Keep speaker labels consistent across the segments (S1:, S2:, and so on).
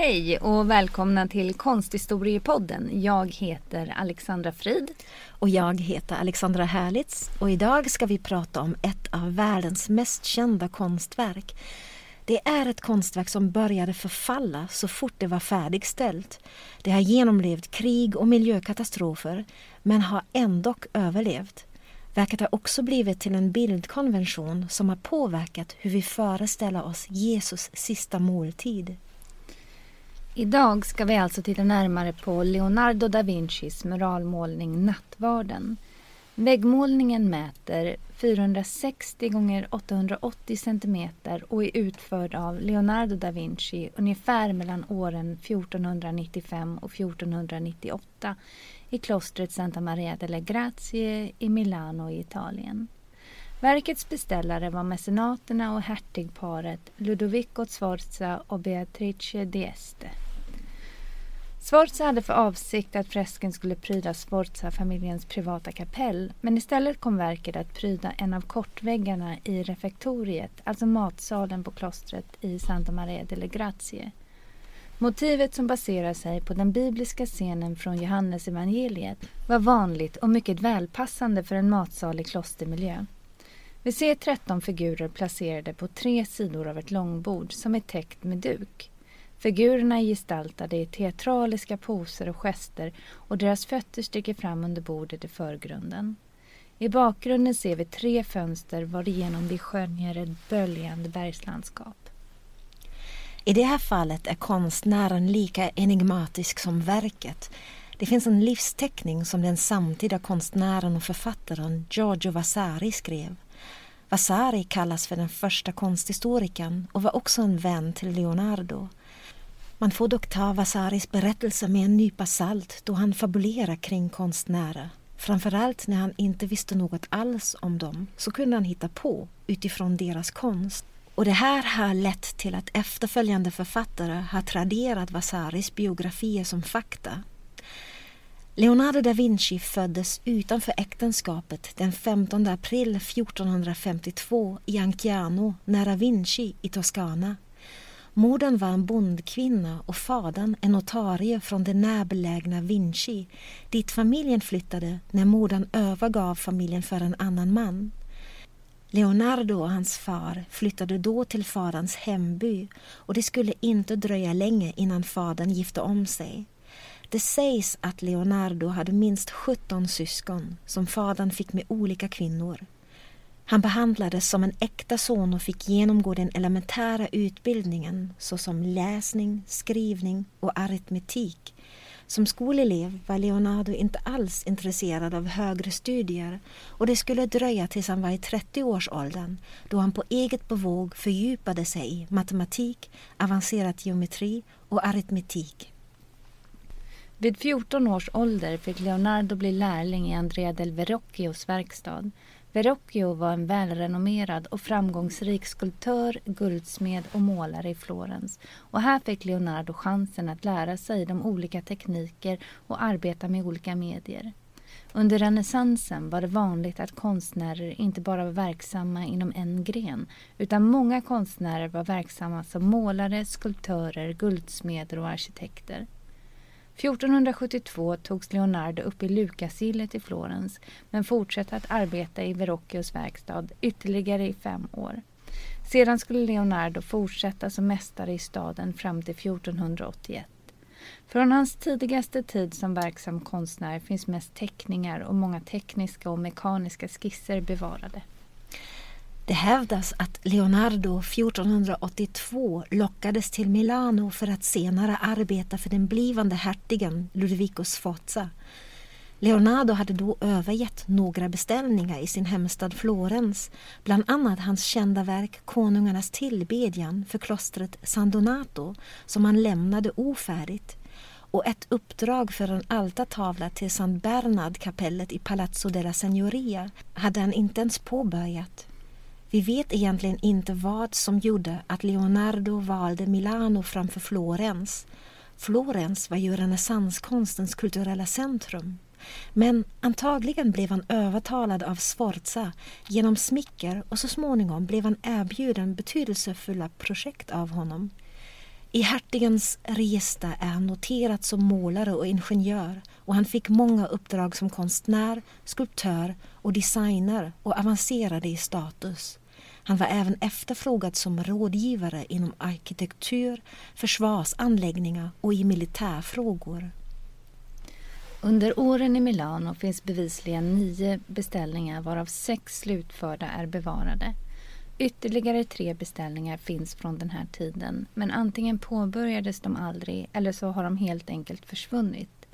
S1: Hej och välkomna till Konsthistoriepodden. Jag heter Alexandra Frid.
S2: Och jag heter Alexandra Härlitz och idag ska vi prata om ett av världens mest kända konstverk. Det är ett konstverk som började förfalla så fort det var färdigställt. Det har genomlevt krig och miljökatastrofer men har ändå överlevt. Verket har också blivit till en bildkonvention som har påverkat hur vi föreställer oss Jesus sista måltid.
S1: Idag ska vi alltså titta närmare på Leonardo da Vincis muralmålning Nattvarden. Väggmålningen mäter 460 x 880 cm och är utförd av Leonardo da Vinci ungefär mellan åren 1495 och 1498 i klostret Santa Maria delle Grazie i Milano i Italien. Verkets beställare var mecenaterna och hertigparet Ludovico Sforza och Beatrice d'Este. Sforza hade för avsikt att fresken skulle pryda Sforza-familjens privata kapell men istället kom verket att pryda en av kortväggarna i refektoriet, alltså matsalen på klostret i Santa Maria delle Grazie. Motivet som baserar sig på den bibliska scenen från Johannes evangeliet var vanligt och mycket välpassande för en matsal i klostermiljö. Vi ser 13 figurer placerade på tre sidor av ett långbord som är täckt med duk. Figurerna är gestaltade i teatraliska poser och gester och deras fötter sticker fram under bordet i förgrunden. I bakgrunden ser vi tre fönster varigenom vi skönjer ett böljande bergslandskap.
S2: I det här fallet är konstnären lika enigmatisk som verket. Det finns en livsteckning som den samtida konstnären och författaren Giorgio Vasari skrev. Vasari kallas för den första konsthistorikern och var också en vän till Leonardo. Man får dock ta Vasaris berättelse med en nypa salt då han fabulerar kring konstnärer. Framförallt när han inte visste något alls om dem så kunde han hitta på utifrån deras konst. Och det här har lett till att efterföljande författare har traderat Vasaris biografier som fakta. Leonardo da Vinci föddes utanför äktenskapet den 15 april 1452 i Anciano nära Vinci i Toscana. Modern var en bondkvinna och fadern en notarie från det närbelägna Vinci dit familjen flyttade när modern övergav familjen för en annan man. Leonardo och hans far flyttade då till faderns hemby och det skulle inte dröja länge innan fadern gifte om sig. Det sägs att Leonardo hade minst 17 syskon som fadern fick med olika kvinnor. Han behandlades som en äkta son och fick genomgå den elementära utbildningen såsom läsning, skrivning och aritmetik. Som skolelev var Leonardo inte alls intresserad av högre studier och det skulle dröja tills han var i 30-årsåldern då han på eget bevåg fördjupade sig i matematik, avancerad geometri och aritmetik.
S1: Vid 14 års ålder fick Leonardo bli lärling i Andrea del Verrocchios verkstad Verrocchio var en välrenommerad och framgångsrik skulptör, guldsmed och målare i Florens och här fick Leonardo chansen att lära sig de olika tekniker och arbeta med olika medier. Under renässansen var det vanligt att konstnärer inte bara var verksamma inom en gren utan många konstnärer var verksamma som målare, skulptörer, guldsmeder och arkitekter. 1472 togs Leonardo upp i Lucasgillet i Florens men fortsatte att arbeta i Verrocchios verkstad ytterligare i fem år. Sedan skulle Leonardo fortsätta som mästare i staden fram till 1481. Från hans tidigaste tid som verksam konstnär finns mest teckningar och många tekniska och mekaniska skisser bevarade.
S2: Det hävdas att Leonardo 1482 lockades till Milano för att senare arbeta för den blivande hertigen Ludovico Sforza. Leonardo hade då övergett några beställningar i sin hemstad Florens, bland annat hans kända verk Konungarnas tillbedjan för klostret San Donato som han lämnade ofärdigt. och ett uppdrag för en altartavla till San Bernard-kapellet i Palazzo della Signoria hade han inte ens påbörjat. Vi vet egentligen inte vad som gjorde att Leonardo valde Milano framför Florens. Florens var ju renässanskonstens kulturella centrum. Men antagligen blev han övertalad av Sforza genom smicker och så småningom blev han erbjuden betydelsefulla projekt av honom. I hertigens register är han noterad som målare och ingenjör och han fick många uppdrag som konstnär, skulptör och designer och avancerade i status. Han var även efterfrågad som rådgivare inom arkitektur, försvarsanläggningar och i militärfrågor.
S1: Under åren i Milano finns bevisligen nio beställningar varav sex slutförda är bevarade. Ytterligare tre beställningar finns från den här tiden men antingen påbörjades de aldrig eller så har de helt enkelt försvunnit.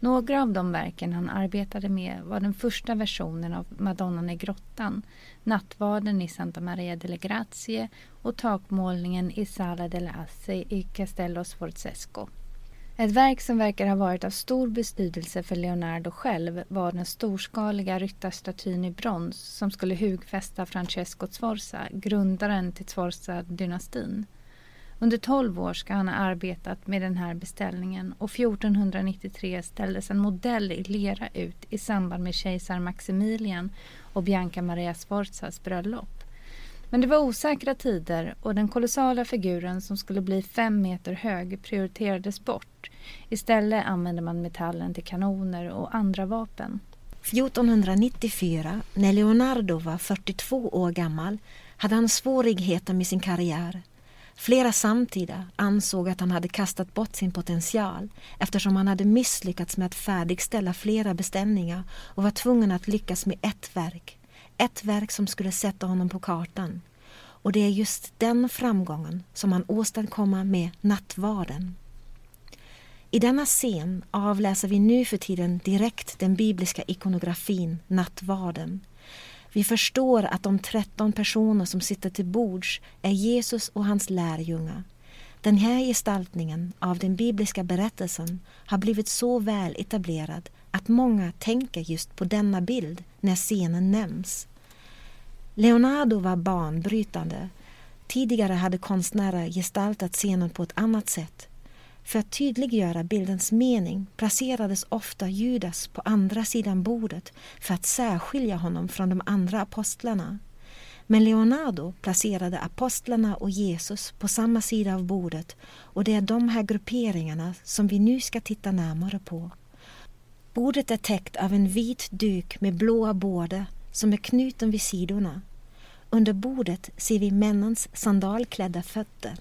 S1: Några av de verken han arbetade med var den första versionen av Madonnan i grottan, nattvarden i Santa Maria delle Grazie och takmålningen i Sala delle Asse i Castello Sforzesco. Ett verk som verkar ha varit av stor betydelse för Leonardo själv var den storskaliga ryttarstatyn i brons som skulle hugfästa Francesco Sforza, grundaren till Sforza-dynastin. Under tolv år ska han ha arbetat med den här beställningen och 1493 ställdes en modell i lera ut i samband med kejsar Maximilian och Bianca Maria Sforzas bröllop. Men det var osäkra tider och den kolossala figuren som skulle bli fem meter hög prioriterades bort. Istället använde man metallen till kanoner och andra vapen.
S2: 1494, när Leonardo var 42 år gammal, hade han svårigheter med sin karriär. Flera samtida ansåg att han hade kastat bort sin potential eftersom han hade misslyckats med att färdigställa flera beställningar och var tvungen att lyckas med ett verk. Ett verk som skulle sätta honom på kartan. Och det är just den framgången som han åstadkommer med nattvarden. I denna scen avläser vi nu för tiden direkt den bibliska ikonografin nattvarden. Vi förstår att de tretton personer som sitter till bords är Jesus och hans lärjungar. Den här gestaltningen av den bibliska berättelsen har blivit så väl etablerad att många tänker just på denna bild när scenen nämns. Leonardo var banbrytande. Tidigare hade konstnärer gestaltat scenen på ett annat sätt. För att tydliggöra bildens mening placerades ofta Judas på andra sidan bordet för att särskilja honom från de andra apostlarna. Men Leonardo placerade apostlarna och Jesus på samma sida av bordet och det är de här grupperingarna som vi nu ska titta närmare på. Bordet är täckt av en vit duk med blåa bårder som är knuten vid sidorna. Under bordet ser vi männens sandalklädda fötter.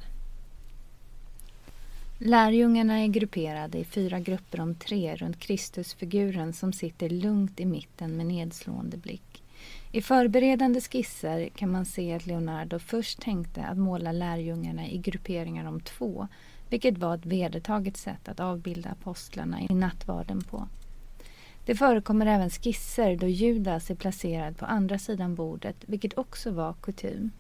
S1: Lärjungarna är grupperade i fyra grupper om tre runt Kristusfiguren som sitter lugnt i mitten med nedslående blick. I förberedande skisser kan man se att Leonardo först tänkte att måla lärjungarna i grupperingar om två, vilket var ett vedertaget sätt att avbilda apostlarna i nattvarden på. Det förekommer även skisser då Judas är placerad på andra sidan bordet, vilket också var kutym.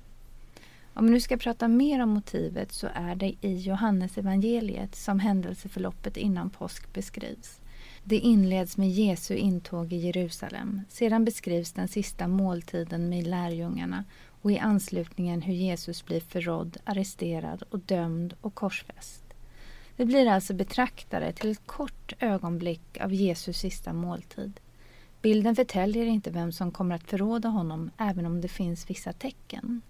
S1: Om vi nu ska prata mer om motivet så är det i Johannes evangeliet som händelseförloppet innan påsk beskrivs. Det inleds med Jesu intåg i Jerusalem. Sedan beskrivs den sista måltiden med lärjungarna och i anslutningen hur Jesus blir förrådd, arresterad och dömd och korsfäst. Vi blir alltså betraktare till ett kort ögonblick av Jesus sista måltid. Bilden förtäljer inte vem som kommer att förråda honom även om det finns vissa tecken.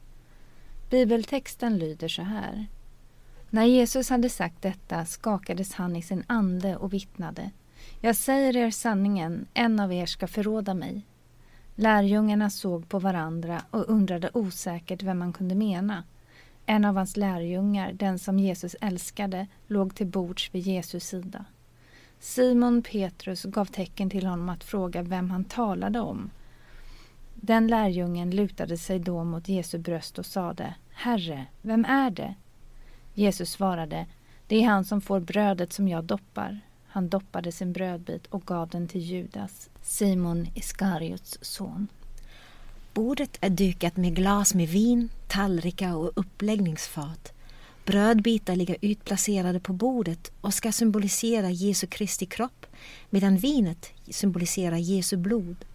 S1: Bibeltexten lyder så här. När Jesus hade sagt detta skakades han i sin ande och vittnade. Jag säger er sanningen, en av er ska förråda mig. Lärjungarna såg på varandra och undrade osäkert vem man kunde mena. En av hans lärjungar, den som Jesus älskade, låg till bords vid Jesus sida. Simon Petrus gav tecken till honom att fråga vem han talade om. Den lärjungen lutade sig då mot Jesu bröst och sade Herre, vem är det? Jesus svarade Det är han som får brödet som jag doppar. Han doppade sin brödbit och gav den till Judas, Simon Iskariots son.
S2: Bordet är dukat med glas med vin, tallrikar och uppläggningsfat. Brödbitar ligger utplacerade på bordet och ska symbolisera Jesu Kristi kropp medan vinet symboliserar Jesu blod.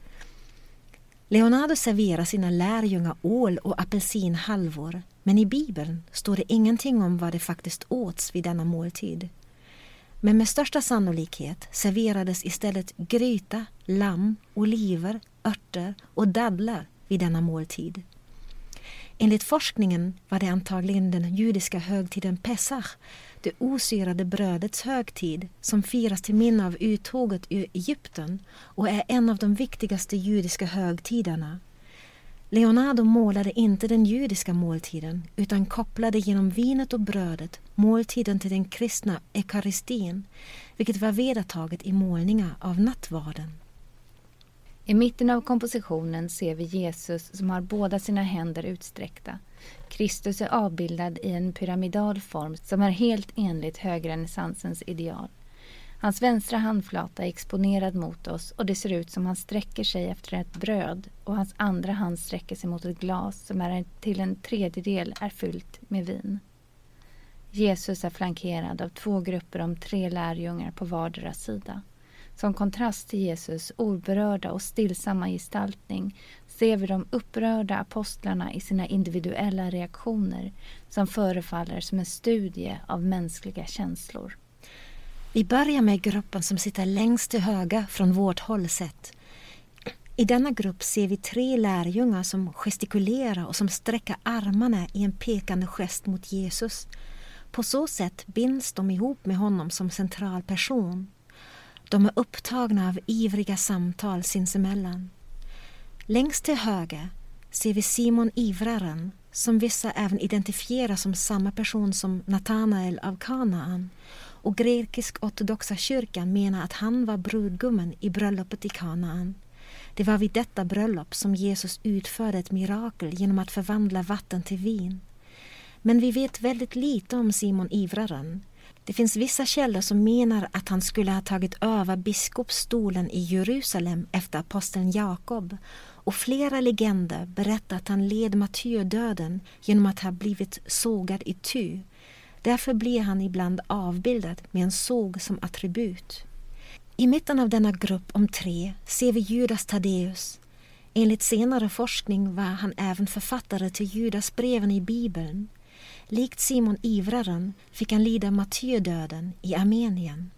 S2: Leonardo serverar sina lärjungar ål och apelsinhalvor men i Bibeln står det ingenting om vad det faktiskt åts vid denna måltid. Men med största sannolikhet serverades istället gryta, lamm, oliver, örter och dadlar vid denna måltid. Enligt forskningen var det antagligen den judiska högtiden Pesach, det osyrade brödets högtid som firas till minne av uttåget ur Egypten och är en av de viktigaste judiska högtiderna. Leonardo målade inte den judiska måltiden utan kopplade genom vinet och brödet måltiden till den kristna eukaristin, vilket var vedertaget i målningar av nattvarden.
S1: I mitten av kompositionen ser vi Jesus som har båda sina händer utsträckta. Kristus är avbildad i en pyramidal form som är helt enligt högrenässansens ideal. Hans vänstra handflata är exponerad mot oss och det ser ut som han sträcker sig efter ett bröd och hans andra hand sträcker sig mot ett glas som är till en tredjedel är fyllt med vin. Jesus är flankerad av två grupper om tre lärjungar på vardera sida. Som kontrast till Jesus oberörda och stillsamma gestaltning ser vi de upprörda apostlarna i sina individuella reaktioner som förefaller som en studie av mänskliga känslor.
S2: Vi börjar med gruppen som sitter längst till höger från vårt håll sett. I denna grupp ser vi tre lärjungar som gestikulerar och som sträcker armarna i en pekande gest mot Jesus. På så sätt binds de ihop med honom som central person. De är upptagna av ivriga samtal sinsemellan. Längst till höger ser vi Simon Ivraren som vissa även identifierar som samma person som Natanael av Kanaan och grekisk-ortodoxa kyrkan menar att han var brudgummen i bröllopet i Kanaan. Det var vid detta bröllop som Jesus utförde ett mirakel genom att förvandla vatten till vin. Men vi vet väldigt lite om Simon Ivraren. Det finns vissa källor som menar att han skulle ha tagit över biskopsstolen i Jerusalem efter aposteln Jakob och flera legender berättar att han led martyrdöden genom att ha blivit sågad i tu. Därför blir han ibland avbildad med en såg som attribut. I mitten av denna grupp om tre ser vi Judas Taddeus. Enligt senare forskning var han även författare till Judasbreven i Bibeln. Likt Simon Ivraren fick han lida martyrdöden i Armenien.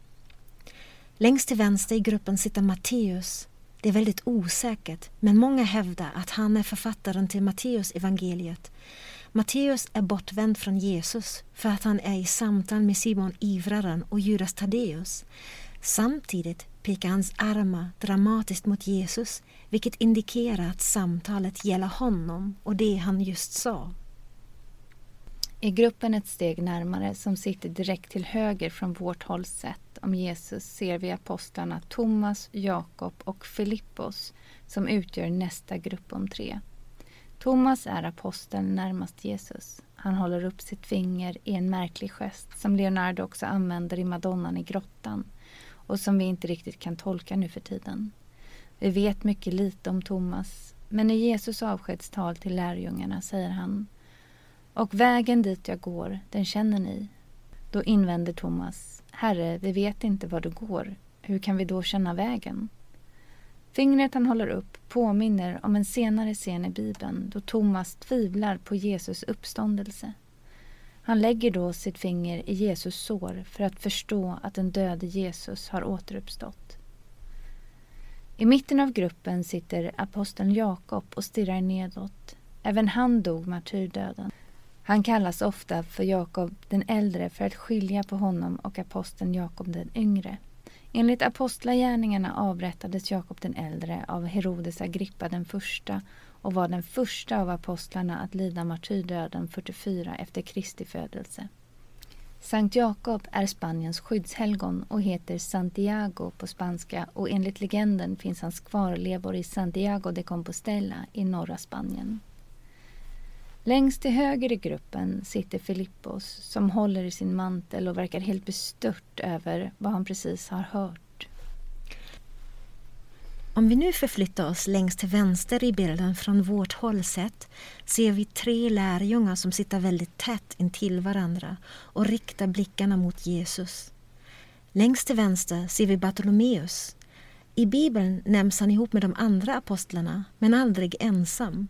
S2: Längst till vänster i gruppen sitter Matteus. Det är väldigt osäkert, men många hävdar att han är författaren till Matteus evangeliet. Matteus är bortvänd från Jesus för att han är i samtal med Simon Ivraren och Judas Taddeus. Samtidigt pekar hans armar dramatiskt mot Jesus vilket indikerar att samtalet gäller honom och det han just sa.
S1: I gruppen ett steg närmare som sitter direkt till höger från vårt håll sett om Jesus ser vi apostlarna Thomas, Jakob och Filippos som utgör nästa grupp om tre. Thomas är aposteln närmast Jesus. Han håller upp sitt finger i en märklig gest som Leonardo också använder i Madonnan i grottan och som vi inte riktigt kan tolka nu för tiden. Vi vet mycket lite om Thomas men i Jesus avskedstal till lärjungarna säger han och vägen dit jag går, den känner ni. Då invänder Thomas, Herre, vi vet inte var du går. Hur kan vi då känna vägen? Fingret han håller upp påminner om en senare scen i Bibeln då Thomas tvivlar på Jesus uppståndelse. Han lägger då sitt finger i Jesus sår för att förstå att den döde Jesus har återuppstått. I mitten av gruppen sitter aposteln Jakob och stirrar nedåt. Även han dog martyrdöden. Han kallas ofta för Jakob den äldre för att skilja på honom och aposteln Jakob den yngre. Enligt apostlagärningarna avrättades Jakob den äldre av Herodes Agrippa den första och var den första av apostlarna att lida martyrdöden 44 efter Kristi födelse. Sankt Jakob är Spaniens skyddshelgon och heter Santiago på spanska och enligt legenden finns hans kvarlevor i Santiago de Compostela i norra Spanien. Längst till höger i gruppen sitter Filippos som håller i sin mantel och verkar helt bestört över vad han precis har hört.
S2: Om vi nu förflyttar oss längst till vänster i bilden från vårt håll sett ser vi tre lärjungar som sitter väldigt tätt intill varandra och riktar blickarna mot Jesus. Längst till vänster ser vi Bartolomeus. I Bibeln nämns han ihop med de andra apostlarna, men aldrig ensam.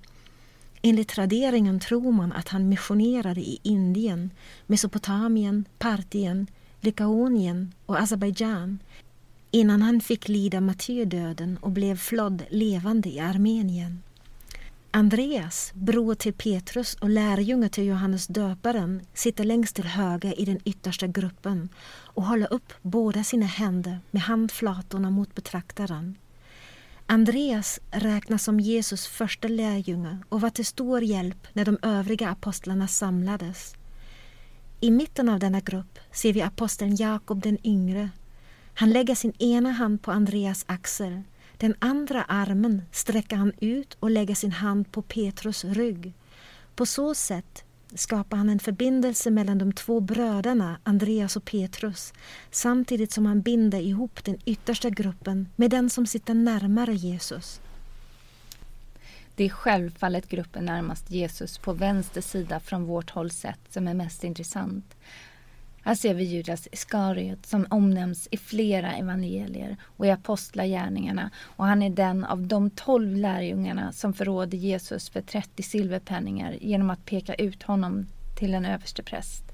S2: Enligt traderingen tror man att han missionerade i Indien, Mesopotamien, Partien, Likaonien och Azerbajdzjan innan han fick lida martyrdöden och blev flodd levande i Armenien. Andreas, bror till Petrus och lärjunge till Johannes döparen sitter längst till höger i den yttersta gruppen och håller upp båda sina händer med handflatorna mot betraktaren. Andreas räknas som Jesus första lärjunge och var till stor hjälp när de övriga apostlarna samlades. I mitten av denna grupp ser vi aposteln Jakob den yngre. Han lägger sin ena hand på Andreas axel. Den andra armen sträcker han ut och lägger sin hand på Petrus rygg. På så sätt skapar han en förbindelse mellan de två bröderna Andreas och Petrus samtidigt som han binder ihop den yttersta gruppen med den som sitter närmare Jesus.
S1: Det är självfallet gruppen närmast Jesus på vänster sida från vårt håll sett som är mest intressant. Här ser vi Judas Iskariot som omnämns i flera evangelier och i apostlagärningarna och han är den av de tolv lärjungarna som förråder Jesus för 30 silverpenningar genom att peka ut honom till en överstepräst.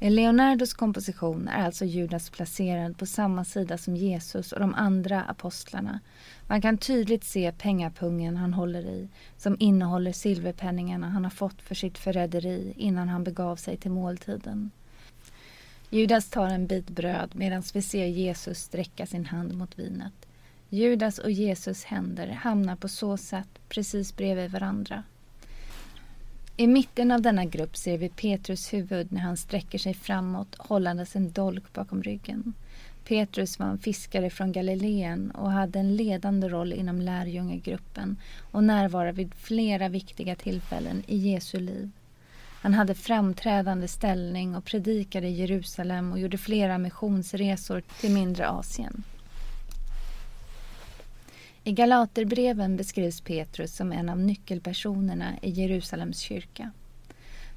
S1: I Leonardos komposition är alltså Judas placerad på samma sida som Jesus och de andra apostlarna. Man kan tydligt se pengapungen han håller i som innehåller silverpenningarna han har fått för sitt förräderi innan han begav sig till måltiden. Judas tar en bit bröd medan vi ser Jesus sträcka sin hand mot vinet. Judas och Jesus händer hamnar på så sätt precis bredvid varandra. I mitten av denna grupp ser vi Petrus huvud när han sträcker sig framåt hållandes en dolk bakom ryggen. Petrus var en fiskare från Galileen och hade en ledande roll inom lärjungegruppen och närvarade vid flera viktiga tillfällen i Jesu liv. Han hade framträdande ställning och predikade i Jerusalem och gjorde flera missionsresor till mindre Asien. I Galaterbreven beskrivs Petrus som en av nyckelpersonerna i Jerusalems kyrka.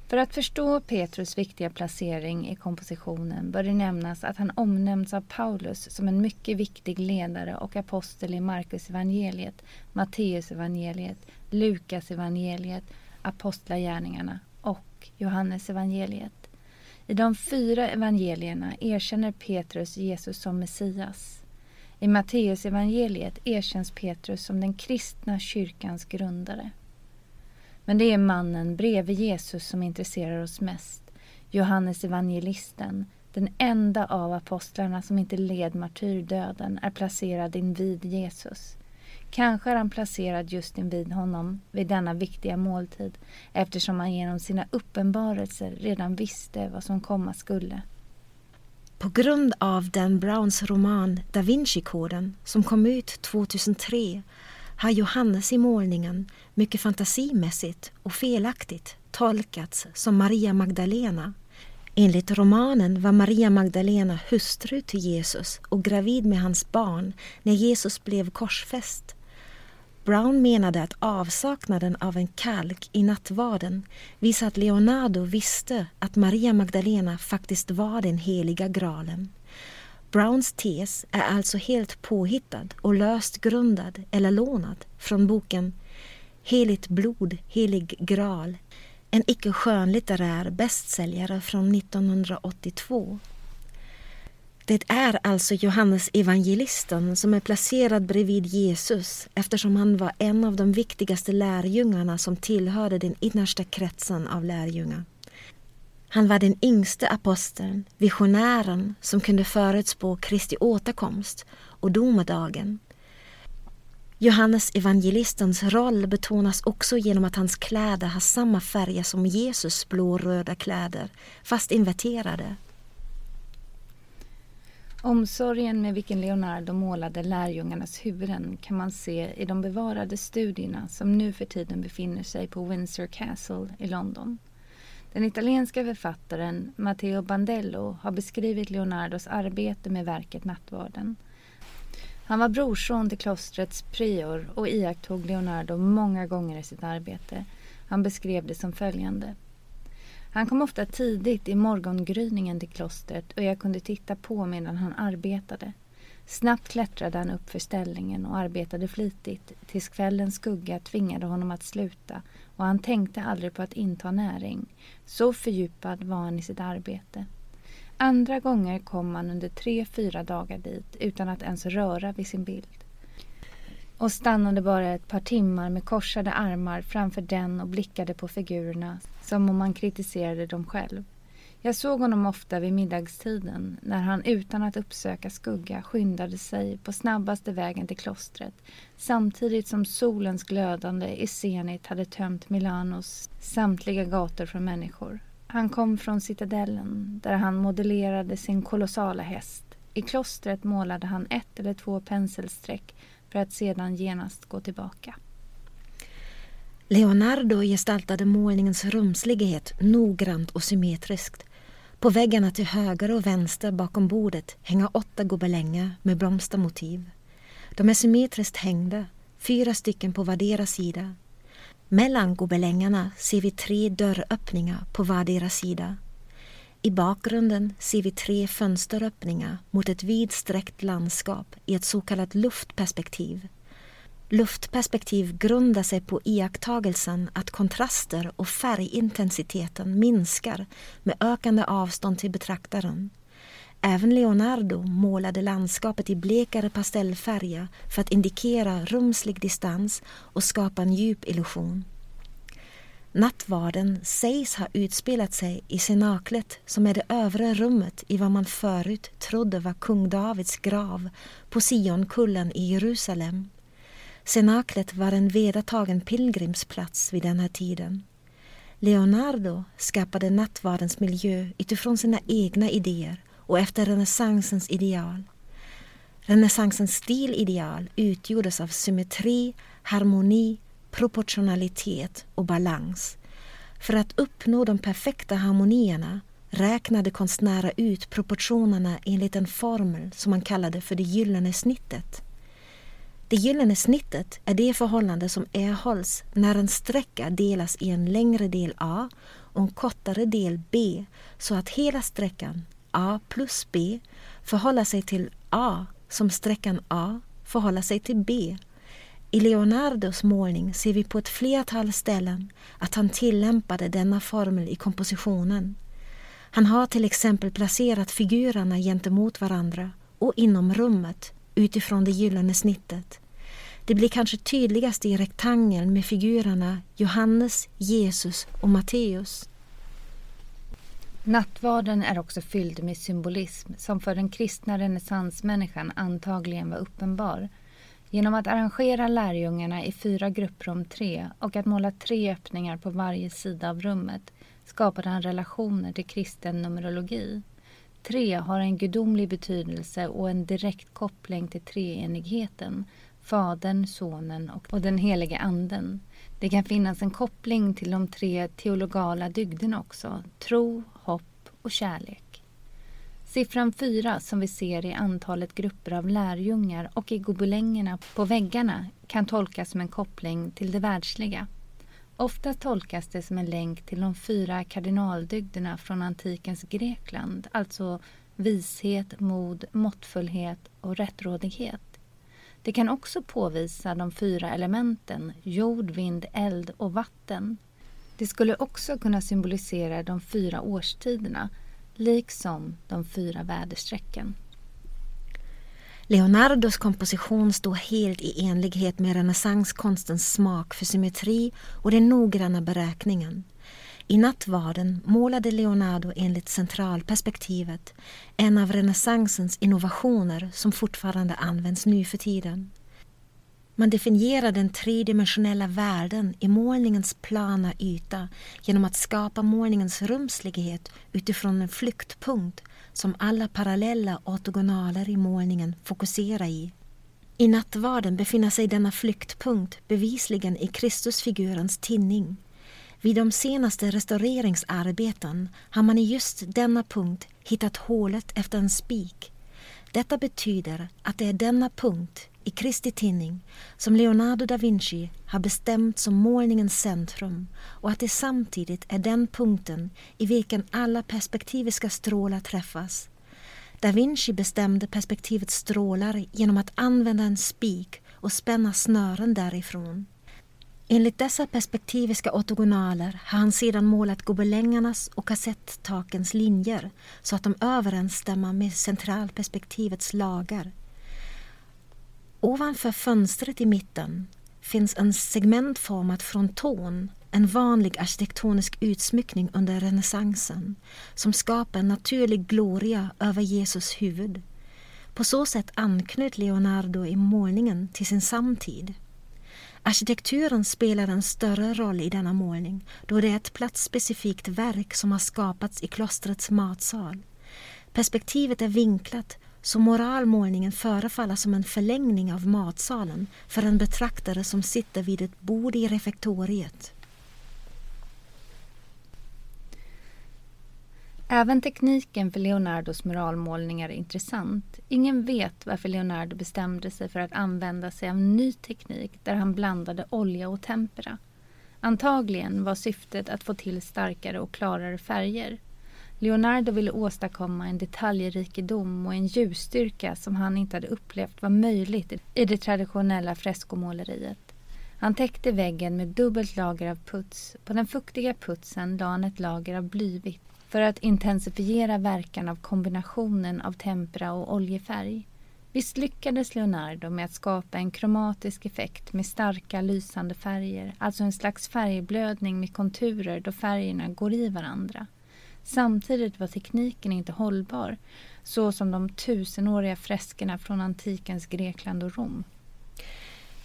S1: För att förstå Petrus viktiga placering i kompositionen bör det nämnas att han omnämns av Paulus som en mycket viktig ledare och apostel i Markus evangeliet, Matteus evangeliet, Lukas evangeliet, Apostlagärningarna och Johannes evangeliet. I de fyra evangelierna erkänner Petrus Jesus som Messias. I Matteus evangeliet erkänns Petrus som den kristna kyrkans grundare. Men det är mannen bredvid Jesus som intresserar oss mest. Johannes evangelisten, den enda av apostlarna som inte led martyrdöden, är placerad invid Jesus. Kanske är han placerad just invid honom vid denna viktiga måltid eftersom han genom sina uppenbarelser redan visste vad som komma skulle.
S2: På grund av Dan Browns roman Da Vinci-koden som kom ut 2003 har Johannes i målningen mycket fantasimässigt och felaktigt tolkats som Maria Magdalena. Enligt romanen var Maria Magdalena hustru till Jesus och gravid med hans barn när Jesus blev korsfäst. Brown menade att avsaknaden av en kalk i nattvarden visar att Leonardo visste att Maria Magdalena faktiskt var den heliga graalen. Browns tes är alltså helt påhittad och löst grundad eller lånad från boken Heligt blod, helig graal, en icke skönlitterär bästsäljare från 1982 det är alltså Johannes evangelisten som är placerad bredvid Jesus eftersom han var en av de viktigaste lärjungarna som tillhörde den innersta kretsen av lärjungar. Han var den yngste aposteln, visionären som kunde förutspå Kristi återkomst och domedagen. Johannes evangelistens roll betonas också genom att hans kläder har samma färger som Jesus blå-röda kläder, fast inverterade.
S1: Omsorgen med vilken Leonardo målade lärjungarnas huvuden kan man se i de bevarade studierna som nu för tiden befinner sig på Windsor Castle i London. Den italienska författaren Matteo Bandello har beskrivit Leonardos arbete med verket Nattvarden. Han var brorson till klostrets prior och iakttog Leonardo många gånger i sitt arbete. Han beskrev det som följande. Han kom ofta tidigt i morgongryningen till klostret och jag kunde titta på medan han arbetade. Snabbt klättrade han upp för ställningen och arbetade flitigt tills kvällens skugga tvingade honom att sluta och han tänkte aldrig på att inta näring. Så fördjupad var han i sitt arbete. Andra gånger kom han under tre, fyra dagar dit utan att ens röra vid sin bild och stannade bara ett par timmar med korsade armar framför den och blickade på figurerna som om han kritiserade dem själv. Jag såg honom ofta vid middagstiden när han utan att uppsöka skugga skyndade sig på snabbaste vägen till klostret samtidigt som solens glödande i zenit hade tömt Milanos samtliga gator från människor. Han kom från citadellen där han modellerade sin kolossala häst. I klostret målade han ett eller två penselsträck för att sedan genast gå tillbaka.
S2: Leonardo gestaltade målningens rumslighet noggrant och symmetriskt. På väggarna till höger och vänster bakom bordet hänger åtta gobelänger med blomstermotiv. De är symmetriskt hängda, fyra stycken på vardera sida. Mellan gobelängerna ser vi tre dörröppningar på vardera sida. I bakgrunden ser vi tre fönsteröppningar mot ett vidsträckt landskap i ett så kallat luftperspektiv. Luftperspektiv grundar sig på iakttagelsen att kontraster och färgintensiteten minskar med ökande avstånd till betraktaren. Även Leonardo målade landskapet i blekare pastellfärger för att indikera rumslig distans och skapa en djup illusion. Nattvarden sägs ha utspelat sig i cenaklet som är det övre rummet i vad man förut trodde var kung Davids grav på Sionkullen i Jerusalem. Cenaklet var en vedertagen pilgrimsplats vid den här tiden. Leonardo skapade nattvardens miljö utifrån sina egna idéer och efter renässansens ideal. Renässansens stilideal utgjordes av symmetri, harmoni, proportionalitet och balans. För att uppnå de perfekta harmonierna räknade konstnärer ut proportionerna enligt en formel som man kallade för det gyllene snittet. Det gyllene snittet är det förhållande som erhålls när en sträcka delas i en längre del A och en kortare del B så att hela sträckan A plus B förhåller sig till A som sträckan A förhåller sig till B i Leonardos målning ser vi på ett flertal ställen att han tillämpade denna formel i kompositionen. Han har till exempel placerat figurerna gentemot varandra och inom rummet utifrån det gyllene snittet. Det blir kanske tydligast i rektangeln med figurerna Johannes, Jesus och Matteus.
S1: Nattvarden är också fylld med symbolism som för den kristna renässansmänniskan antagligen var uppenbar Genom att arrangera lärjungarna i fyra grupper om tre och att måla tre öppningar på varje sida av rummet skapade han relationer till kristen numerologi. Tre har en gudomlig betydelse och en direkt koppling till treenigheten, Fadern, Sonen och den helige Anden. Det kan finnas en koppling till de tre teologala dygderna också, tro, hopp och kärlek. Siffran 4 som vi ser i antalet grupper av lärjungar och i gobelängerna på väggarna kan tolkas som en koppling till det världsliga. Ofta tolkas det som en länk till de fyra kardinaldygderna från antikens Grekland, alltså vishet, mod, måttfullhet och rättrådighet. Det kan också påvisa de fyra elementen jord, vind, eld och vatten. Det skulle också kunna symbolisera de fyra årstiderna liksom de fyra väderstrecken.
S2: Leonardos komposition står helt i enlighet med renässanskonstens smak för symmetri och den noggranna beräkningen. I nattvarden målade Leonardo enligt centralperspektivet, en av renässansens innovationer som fortfarande används nu för tiden. Man definierar den tredimensionella världen i målningens plana yta genom att skapa målningens rumslighet utifrån en flyktpunkt som alla parallella ortogonaler i målningen fokuserar i. I nattvarden befinner sig denna flyktpunkt bevisligen i Kristusfigurens tinning. Vid de senaste restaureringsarbeten har man i just denna punkt hittat hålet efter en spik Detta betyder att det är denna punkt i Kristi tinning som Leonardo da Vinci har bestämt som målningens centrum och att det samtidigt är den punkten i vilken alla perspektiviska strålar träffas. Da Vinci bestämde perspektivets strålar genom att använda en spik och spänna snören därifrån. Enligt dessa perspektiviska ortogonaler har han sedan målat gobelängernas och kassettakens linjer så att de överensstämmer med centralperspektivets lagar. Ovanför fönstret i mitten finns en segmentformad fronton, en vanlig arkitektonisk utsmyckning under renässansen som skapar en naturlig gloria över Jesus huvud. På så sätt anknöt Leonardo i målningen till sin samtid. Arkitekturen spelar en större roll i denna målning då det är ett platsspecifikt verk som har skapats i klostrets matsal. Perspektivet är vinklat så moralmålningen förefaller som en förlängning av matsalen för en betraktare som sitter vid ett bord i refektoriet.
S1: Även tekniken för Leonardos muralmålningar är intressant. Ingen vet varför Leonardo bestämde sig för att använda sig av ny teknik där han blandade olja och tempera. Antagligen var syftet att få till starkare och klarare färger. Leonardo ville åstadkomma en detaljrikedom och en ljusstyrka som han inte hade upplevt var möjligt i det traditionella freskomåleriet. Han täckte väggen med dubbelt lager av puts. På den fuktiga putsen la han ett lager av blyvitt för att intensifiera verkan av kombinationen av tempera och oljefärg. Visst lyckades Leonardo med att skapa en kromatisk effekt med starka lysande färger, alltså en slags färgblödning med konturer då färgerna går i varandra. Samtidigt var tekniken inte hållbar, så som de tusenåriga freskerna från antikens Grekland och Rom.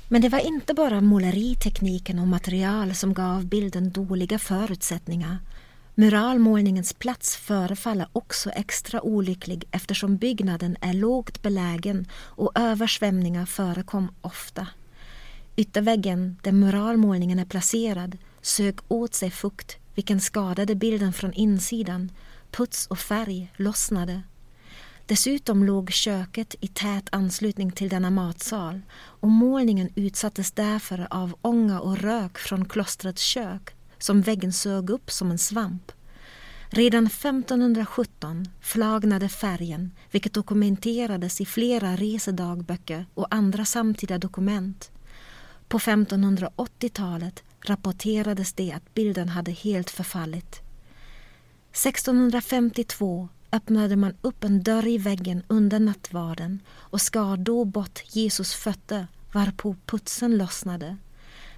S2: Men det var inte bara måleritekniken och material som gav bilden dåliga förutsättningar. Muralmålningens plats förefaller också extra olycklig eftersom byggnaden är lågt belägen och översvämningar förekom ofta. Ytterväggen där muralmålningen är placerad sög åt sig fukt vilken skadade bilden från insidan. Puts och färg lossnade. Dessutom låg köket i tät anslutning till denna matsal och målningen utsattes därför av ånga och rök från klostrets kök som väggen sög upp som en svamp. Redan 1517 flagnade färgen vilket dokumenterades i flera resedagböcker och andra samtida dokument. På 1580-talet rapporterades det att bilden hade helt förfallit. 1652 öppnade man upp en dörr i väggen under nattvarden och skar då bort Jesus fötter varpå putsen lossnade.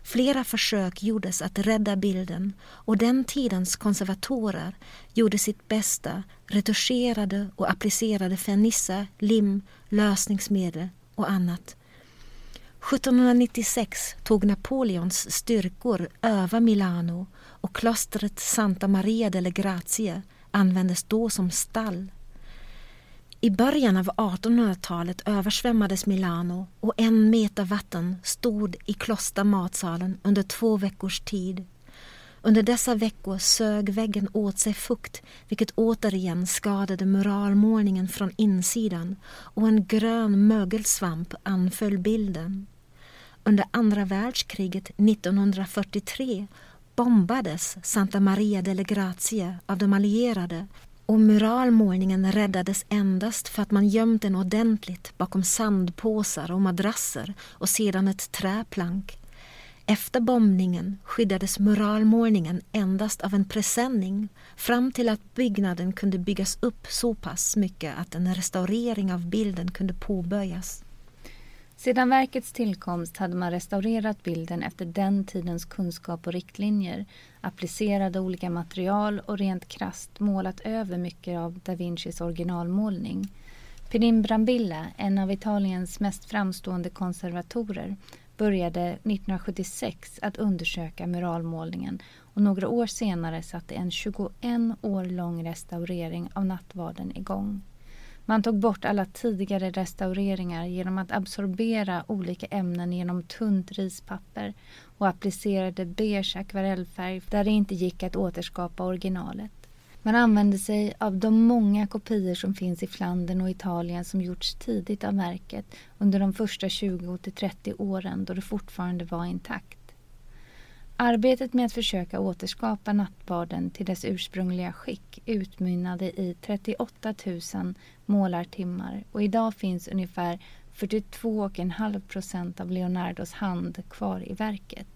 S2: Flera försök gjordes att rädda bilden och den tidens konservatorer gjorde sitt bästa, retuscherade och applicerade fernissa, lim, lösningsmedel och annat. 1796 tog Napoleons styrkor över Milano och klostret Santa Maria delle Grazie användes då som stall. I början av 1800-talet översvämmades Milano och en meter vatten stod i klostermatsalen under två veckors tid. Under dessa veckor sög väggen åt sig fukt vilket återigen skadade muralmålningen från insidan och en grön mögelsvamp anföll bilden. Under andra världskriget 1943 bombades Santa Maria delle Grazie av de allierade och muralmålningen räddades endast för att man gömt den ordentligt bakom sandpåsar och madrasser och sedan ett träplank. Efter bombningen skyddades muralmålningen endast av en presenning fram till att byggnaden kunde byggas upp så pass mycket att en restaurering av bilden kunde påbörjas.
S1: Sedan verkets tillkomst hade man restaurerat bilden efter den tidens kunskap och riktlinjer, applicerade olika material och rent krast målat över mycket av da Vincis originalmålning. Pirin Brambilla, en av Italiens mest framstående konservatorer, började 1976 att undersöka muralmålningen och några år senare satte en 21 år lång restaurering av nattvarden igång. Man tog bort alla tidigare restaureringar genom att absorbera olika ämnen genom tunt rispapper och applicerade beige akvarellfärg där det inte gick att återskapa originalet. Man använde sig av de många kopior som finns i Flandern och Italien som gjorts tidigt av verket under de första 20-30 åren då det fortfarande var intakt. Arbetet med att försöka återskapa nattvarden till dess ursprungliga skick utmynnade i 38 000 målartimmar och idag finns ungefär 42,5 procent av Leonardos hand kvar i verket.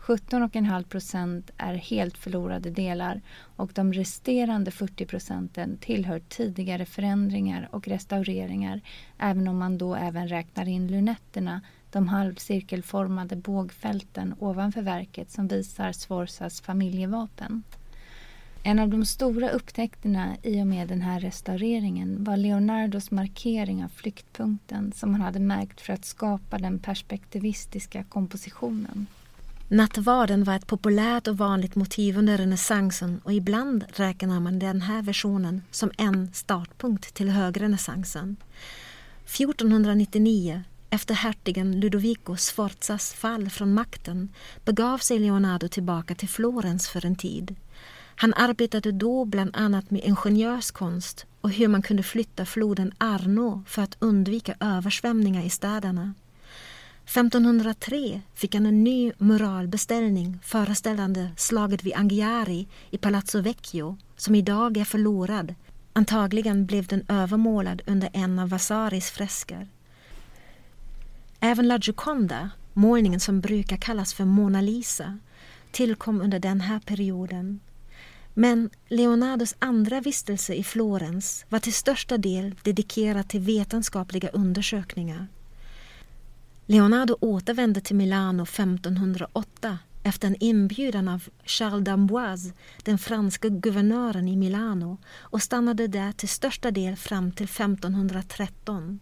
S1: 17,5 procent är helt förlorade delar och de resterande 40 procenten tillhör tidigare förändringar och restaureringar även om man då även räknar in lunetterna, de halvcirkelformade bågfälten ovanför verket som visar Sforzas familjevapen. En av de stora upptäckterna i och med den här restaureringen var Leonardos markering av flyktpunkten som han hade märkt för att skapa den perspektivistiska kompositionen.
S2: Nattvarden var ett populärt och vanligt motiv under renässansen och ibland räknar man den här versionen som en startpunkt till högrenässansen. 1499, efter hertigen Ludovico Sforzas fall från makten, begav sig Leonardo tillbaka till Florens för en tid. Han arbetade då bland annat med ingenjörskonst och hur man kunde flytta floden Arno för att undvika översvämningar i städerna. 1503 fick han en ny muralbeställning föreställande slaget vid Anghiari i Palazzo Vecchio som idag är förlorad. Antagligen blev den övermålad under en av Vasaris fresker. Även La Gioconda, målningen som brukar kallas för Mona Lisa, tillkom under den här perioden. Men Leonardos andra vistelse i Florens var till största del dedikerad till vetenskapliga undersökningar. Leonardo återvände till Milano 1508 efter en inbjudan av Charles d'Amboise, den franska guvernören i Milano och stannade där till största del fram till 1513.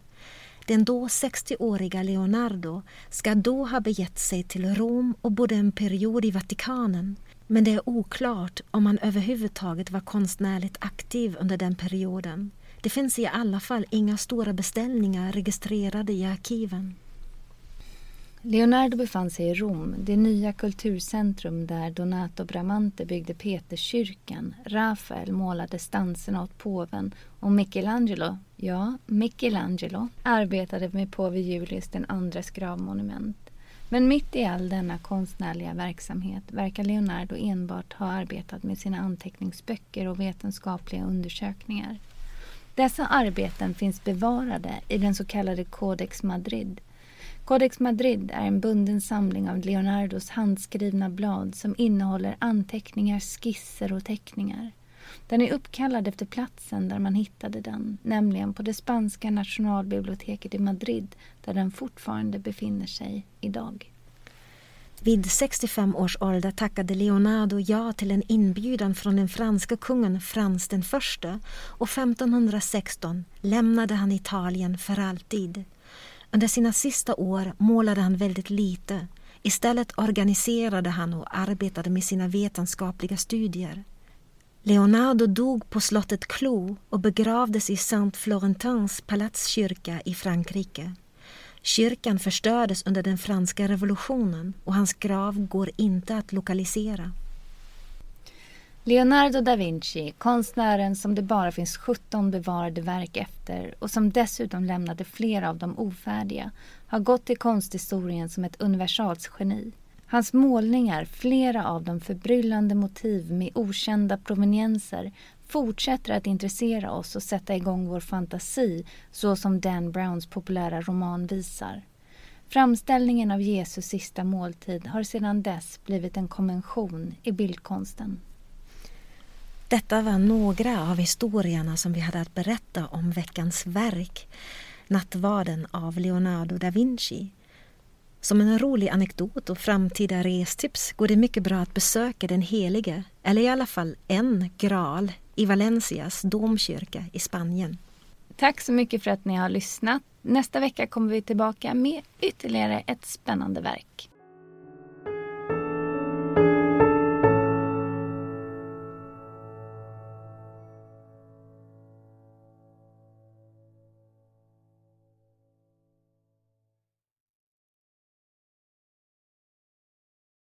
S2: Den då 60-åriga Leonardo ska då ha begett sig till Rom och bodde en period i Vatikanen men det är oklart om han överhuvudtaget var konstnärligt aktiv under den perioden. Det finns i alla fall inga stora beställningar registrerade i arkiven.
S1: Leonardo befann sig i Rom, det nya kulturcentrum där Donato Bramante byggde Peterskyrkan, Rafael målade stanserna åt påven och Michelangelo, ja, Michelangelo, arbetade med påve Julius den andres gravmonument. Men mitt i all denna konstnärliga verksamhet verkar Leonardo enbart ha arbetat med sina anteckningsböcker och vetenskapliga undersökningar. Dessa arbeten finns bevarade i den så kallade Codex Madrid Codex Madrid är en bunden samling av Leonardos handskrivna blad som innehåller anteckningar, skisser och teckningar. Den är uppkallad efter platsen där man hittade den, nämligen på det spanska nationalbiblioteket i Madrid där den fortfarande befinner sig idag.
S2: Vid 65 års ålder tackade Leonardo ja till en inbjudan från den franska kungen Frans den förste och 1516 lämnade han Italien för alltid. Under sina sista år målade han väldigt lite. Istället organiserade han och arbetade med sina vetenskapliga studier. Leonardo dog på slottet Clou och begravdes i Saint Florentins palatskyrka i Frankrike. Kyrkan förstördes under den franska revolutionen och hans grav går inte att lokalisera.
S1: Leonardo da Vinci, konstnären som det bara finns 17 bevarade verk efter och som dessutom lämnade flera av dem ofärdiga, har gått till konsthistorien som ett universalsgeni. Hans målningar, flera av dem förbryllande motiv med okända provenienser, fortsätter att intressera oss och sätta igång vår fantasi så som Dan Browns populära roman visar. Framställningen av Jesus sista måltid har sedan dess blivit en konvention i bildkonsten.
S2: Detta var några av historierna som vi hade att berätta om veckans verk, Nattvarden av Leonardo da Vinci. Som en rolig anekdot och framtida restips går det mycket bra att besöka den helige, eller i alla fall en graal, i Valencias domkyrka i Spanien.
S1: Tack så mycket för att ni har lyssnat. Nästa vecka kommer vi tillbaka med ytterligare ett spännande verk.